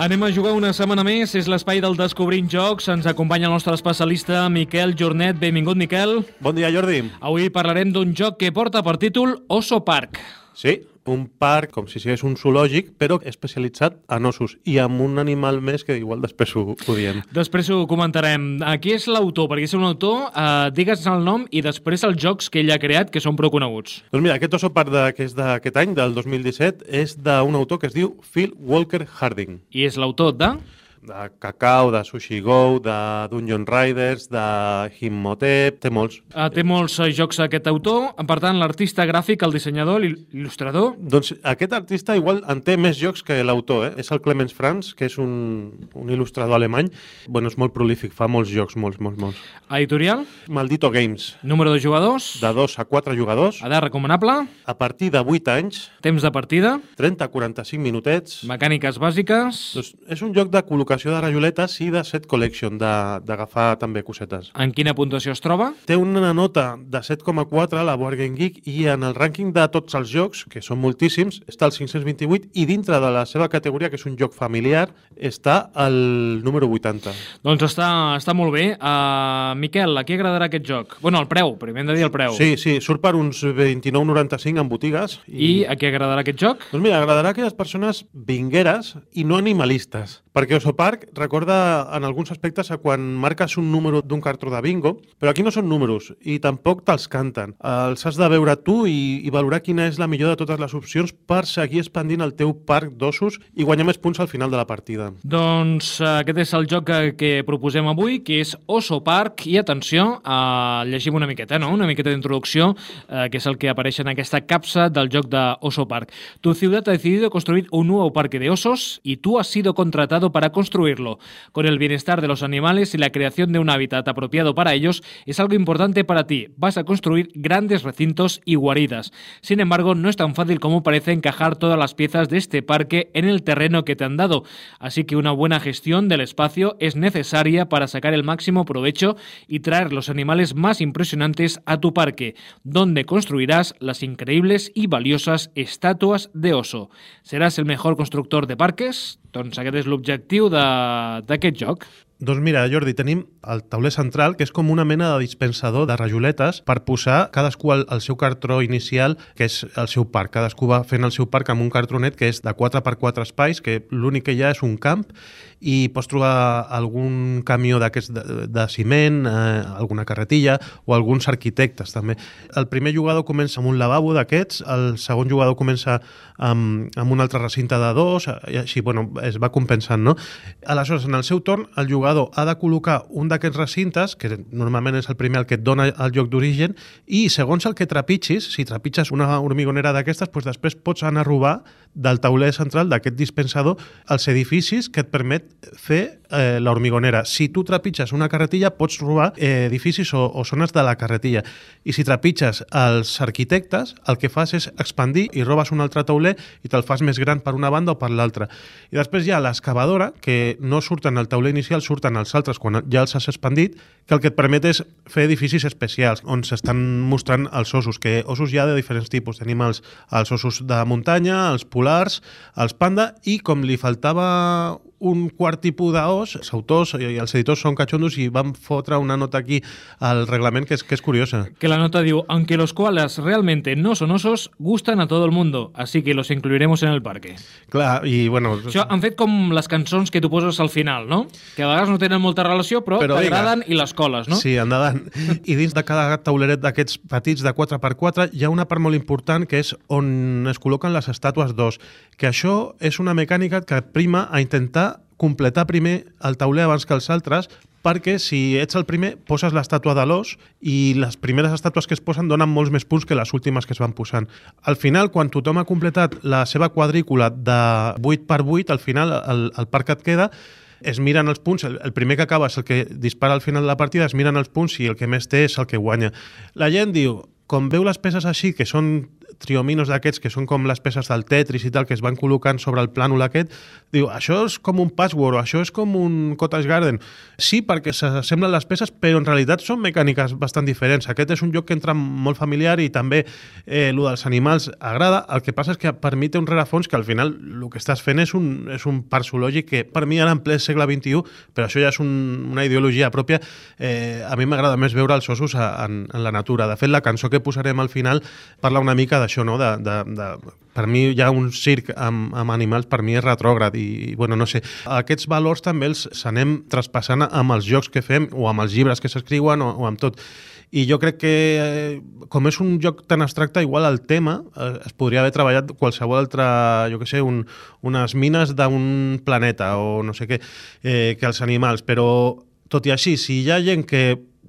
Anem a jugar una setmana més, és l'espai del Descobrint Jocs, ens acompanya el nostre especialista Miquel Jornet. Benvingut, Miquel. Bon dia, Jordi. Avui parlarem d'un joc que porta per títol Oso Park. Sí, un parc com si sigués un zoològic, però especialitzat en ossos i amb un animal més que igual després ho, ho diem. Després ho comentarem. Qui és l'autor? Perquè és un autor, eh, digues el nom i després els jocs que ell ha creat, que són prou coneguts. Doncs mira, aquest Oso Park de, que és d'aquest any, del 2017, és d'un autor que es diu Phil Walker Harding. I és l'autor de de Cacau, de Sushi Go, de Dungeon Riders, de Himmotep, té molts. Uh, té molts uh, jocs aquest autor, per tant, l'artista gràfic, el dissenyador, l'il·lustrador... Doncs aquest artista igual en té més jocs que l'autor, eh? És el Clemens Franz, que és un, un il·lustrador alemany. Bueno, és molt prolífic, fa molts jocs, molts, molts, molts. Editorial? Maldito Games. Número de jugadors? De 2 a 4 jugadors. Edat recomanable? A partir de 8 anys. Temps de partida? 30 a 45 minutets. Mecàniques bàsiques? Doncs és un joc de col·locació de rajoletes i de set collection, d'agafar també cosetes. En quina puntuació es troba? Té una nota de 7,4 a la Board Game Geek i en el rànquing de tots els jocs, que són moltíssims, està al 528 i dintre de la seva categoria, que és un joc familiar, està al número 80. Doncs està, està molt bé. Uh, Miquel, a qui agradarà aquest joc? Bueno, el preu, primer hem de dir el preu. Sí, sí, surt per uns 29,95 en botigues. I... I a qui agradarà aquest joc? Doncs mira, agradarà a aquelles persones vingueres i no animalistes, perquè Oso Park recorda en alguns aspectes a quan marques un número d'un cartró de bingo, però aquí no són números i tampoc te'ls canten. Els has de veure tu i, i valorar quina és la millor de totes les opcions per seguir expandint el teu parc d'ossos i guanyar més punts al final de la partida. Doncs uh, aquest és el joc que, que proposem avui, que és Oso Park, i atenció, uh, llegim una miqueta, no? una miqueta d'introducció, uh, que és el que apareix en aquesta capsa del joc de Oso Park. Tu ciutat ha decidido construir un nuevo parque de osos y tú has sido contratado para construirlo. Con el bienestar de los animales y la creación de un hábitat apropiado para ellos es algo importante para ti. Vas a construir grandes recintos y guaridas. Sin embargo, no es tan fácil como parece encajar todas las piezas de este parque en el terreno que te han dado. Así que una buena gestión del espacio es necesaria para sacar el máximo provecho y traer los animales más impresionantes a tu parque, donde construirás las increíbles y valiosas estatuas de oso. ¿Serás el mejor constructor de parques? Doncs aquest és l'objectiu d'aquest joc. Doncs mira, Jordi, tenim el tauler central, que és com una mena de dispensador de rajoletes per posar cadascú el, el seu cartró inicial, que és el seu parc. Cadascú va fent el seu parc amb un cartronet que és de 4x4 espais, que l'únic que hi ha és un camp, i pots trobar algun camió d'aquests de, de ciment, eh, alguna carretilla, o alguns arquitectes, també. El primer jugador comença amb un lavabo d'aquests, el segon jugador comença amb, amb un altre recinte de dos, i així, bueno, es va compensant, no? Aleshores, en el seu torn, el jugador ha de col·locar un d'aquests recintes, que normalment és el primer el que et dona el lloc d'origen, i segons el que trepitgis, si trepitges una hormigonera d'aquestes, doncs després pots anar a robar del tauler central d'aquest dispensador els edificis que et permet fer eh, la hormigonera. Si tu trepitges una carretilla, pots robar eh, edificis o, o zones de la carretilla. I si trepitges els arquitectes, el que fas és expandir i robes un altre tauler i te'l fas més gran per una banda o per l'altra. I després hi ha l'excavadora, que no surten al tauler inicial, surten els altres quan ja els has expandit, que el que et permet és fer edificis especials, on s'estan mostrant els ossos, que ossos hi ha de diferents tipus. Tenim els, els ossos de muntanya, els polars, els panda, i com li faltava un quart tipus d'os, els autors i els editors són cachondos i van fotre una nota aquí al reglament que és, que és curiosa. Que la nota diu, aunque los koalas realmente no son osos, gustan a todo el mundo, así que los incluiremos en el parque. Clar, i bueno... Això han fet com les cançons que tu poses al final, no? Que a vegades no tenen molta relació, però, però t'agraden i les coles, no? Sí, endavant. I dins de cada tauleret d'aquests petits de 4x4 hi ha una part molt important que és on es col·loquen les estàtues d'os, que això és una mecànica que prima a intentar completar primer el tauler abans que els altres perquè si ets el primer poses l'estàtua de l'os i les primeres estàtues que es posen donen molts més punts que les últimes que es van posant. Al final, quan tothom ha completat la seva quadrícula de 8 per 8, al final el, el parc et queda es miren els punts, el, el primer que acaba és el que dispara al final de la partida, es miren els punts i el que més té és el que guanya. La gent diu, com veu les peces així, que són triominos d'aquests que són com les peces del Tetris i tal, que es van col·locant sobre el plànol aquest, diu, això és com un patchwork o això és com un cottage garden. Sí, perquè s'assemblen les peces, però en realitat són mecàniques bastant diferents. Aquest és un joc que entra molt familiar i també eh, el dels animals agrada. El que passa és que per mi té un rerefons que al final el que estàs fent és un, és un parc zoològic que per mi ara en ple segle XXI, però això ja és un, una ideologia pròpia, eh, a mi m'agrada més veure els ossos a, en, en la natura. De fet, la cançó que posarem al final parla una mica d'això, no? De, de, de, per mi hi ha un circ amb, amb animals, per mi és retrògrad i, bueno, no sé, aquests valors també els s'anem traspassant amb els jocs que fem o amb els llibres que s'escriuen o, o amb tot. I jo crec que, eh, com és un joc tan abstracte, igual el tema eh, es podria haver treballat qualsevol altre, jo que sé, un, unes mines d'un planeta o no sé què, eh, que els animals, però tot i així, si hi ha gent que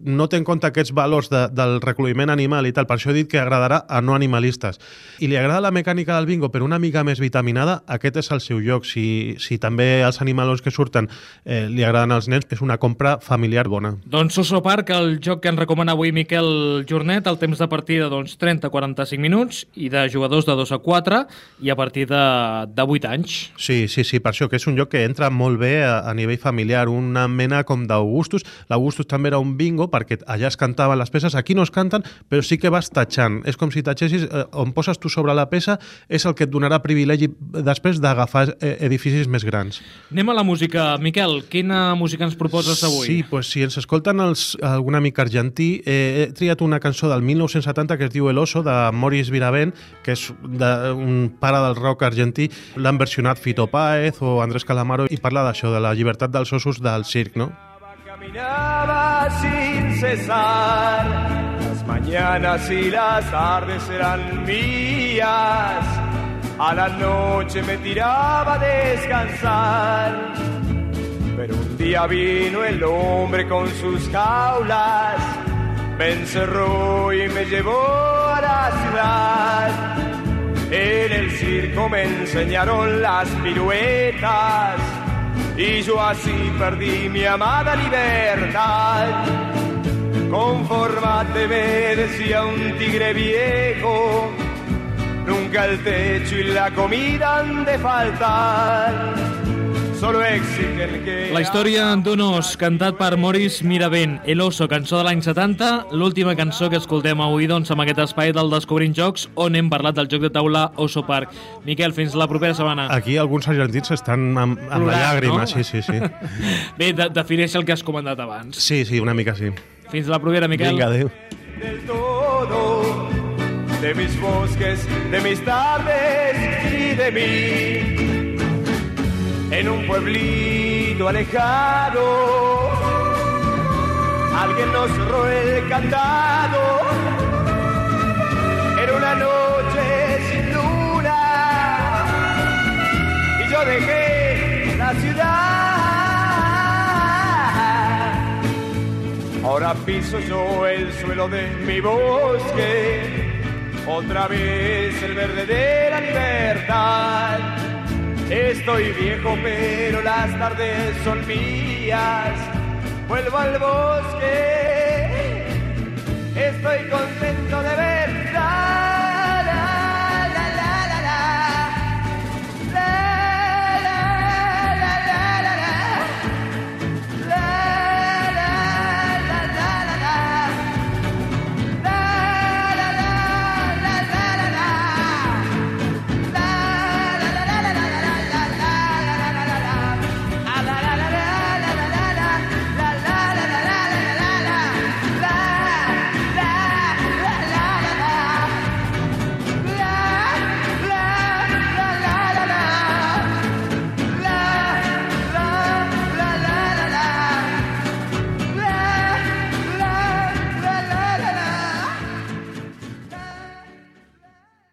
no té en compte aquests valors de, del recluïment animal i tal, per això he dit que agradarà a no animalistes. I li agrada la mecànica del bingo, però una mica més vitaminada, aquest és el seu lloc. Si, si també els animals que surten eh, li agraden als nens, és una compra familiar bona. Doncs Soso Park, el joc que ens recomana avui Miquel Jornet, el temps de partida doncs, 30-45 minuts i de jugadors de 2 a 4 i a partir de, de 8 anys. Sí, sí, sí, per això que és un joc que entra molt bé a, a nivell familiar, una mena com d'Augustus. L'Augustus també era un bingo perquè allà es cantaven les peces, aquí no es canten, però sí que vas tatxant. És com si tatxessis, eh, on poses tu sobre la peça, és el que et donarà privilegi després d'agafar eh, edificis més grans. Anem a la música. Miquel, quina música ens proposes avui? Sí, pues, si ens escolten els, algun amic argentí, eh, he triat una cançó del 1970 que es diu El Oso, de Moris Viravent, que és de, un pare del rock argentí. L'han versionat Fito Páez o Andrés Calamaro i parla d'això, de la llibertat dels ossos del circ, no? Caminaba sin cesar, las mañanas y las tardes eran mías, a la noche me tiraba a descansar. Pero un día vino el hombre con sus jaulas, me encerró y me llevó a la ciudad. En el circo me enseñaron las piruetas y yo así perdí mi amada libertad. Conformate, me decía un tigre viejo, nunca el techo y la comida han de faltar. Solo exigen que... La història d'un os cantat per Moris Miravent, El Oso, cançó de l'any 70, l'última cançó que escoltem avui doncs, amb aquest espai del Descobrint Jocs on hem parlat del joc de taula Oso Park. Miquel, fins la propera setmana. Aquí alguns argentins estan amb, amb la llàgrima, no? sí, sí, sí. Bé, de defineix el que has comentat abans. Sí, sí, una mica sí. Fins la propera, Miquel. Vinga, adéu. del todo de mis bosques, de mis tardes y de mí. En un pueblito alejado, alguien nos cerró el candado. Era una noche sin luna y yo dejé la ciudad. Ahora piso yo el suelo de mi bosque, otra vez el verde de la libertad. Estoy viejo, pero las tardes son mías. Vuelvo al bosque, estoy contento de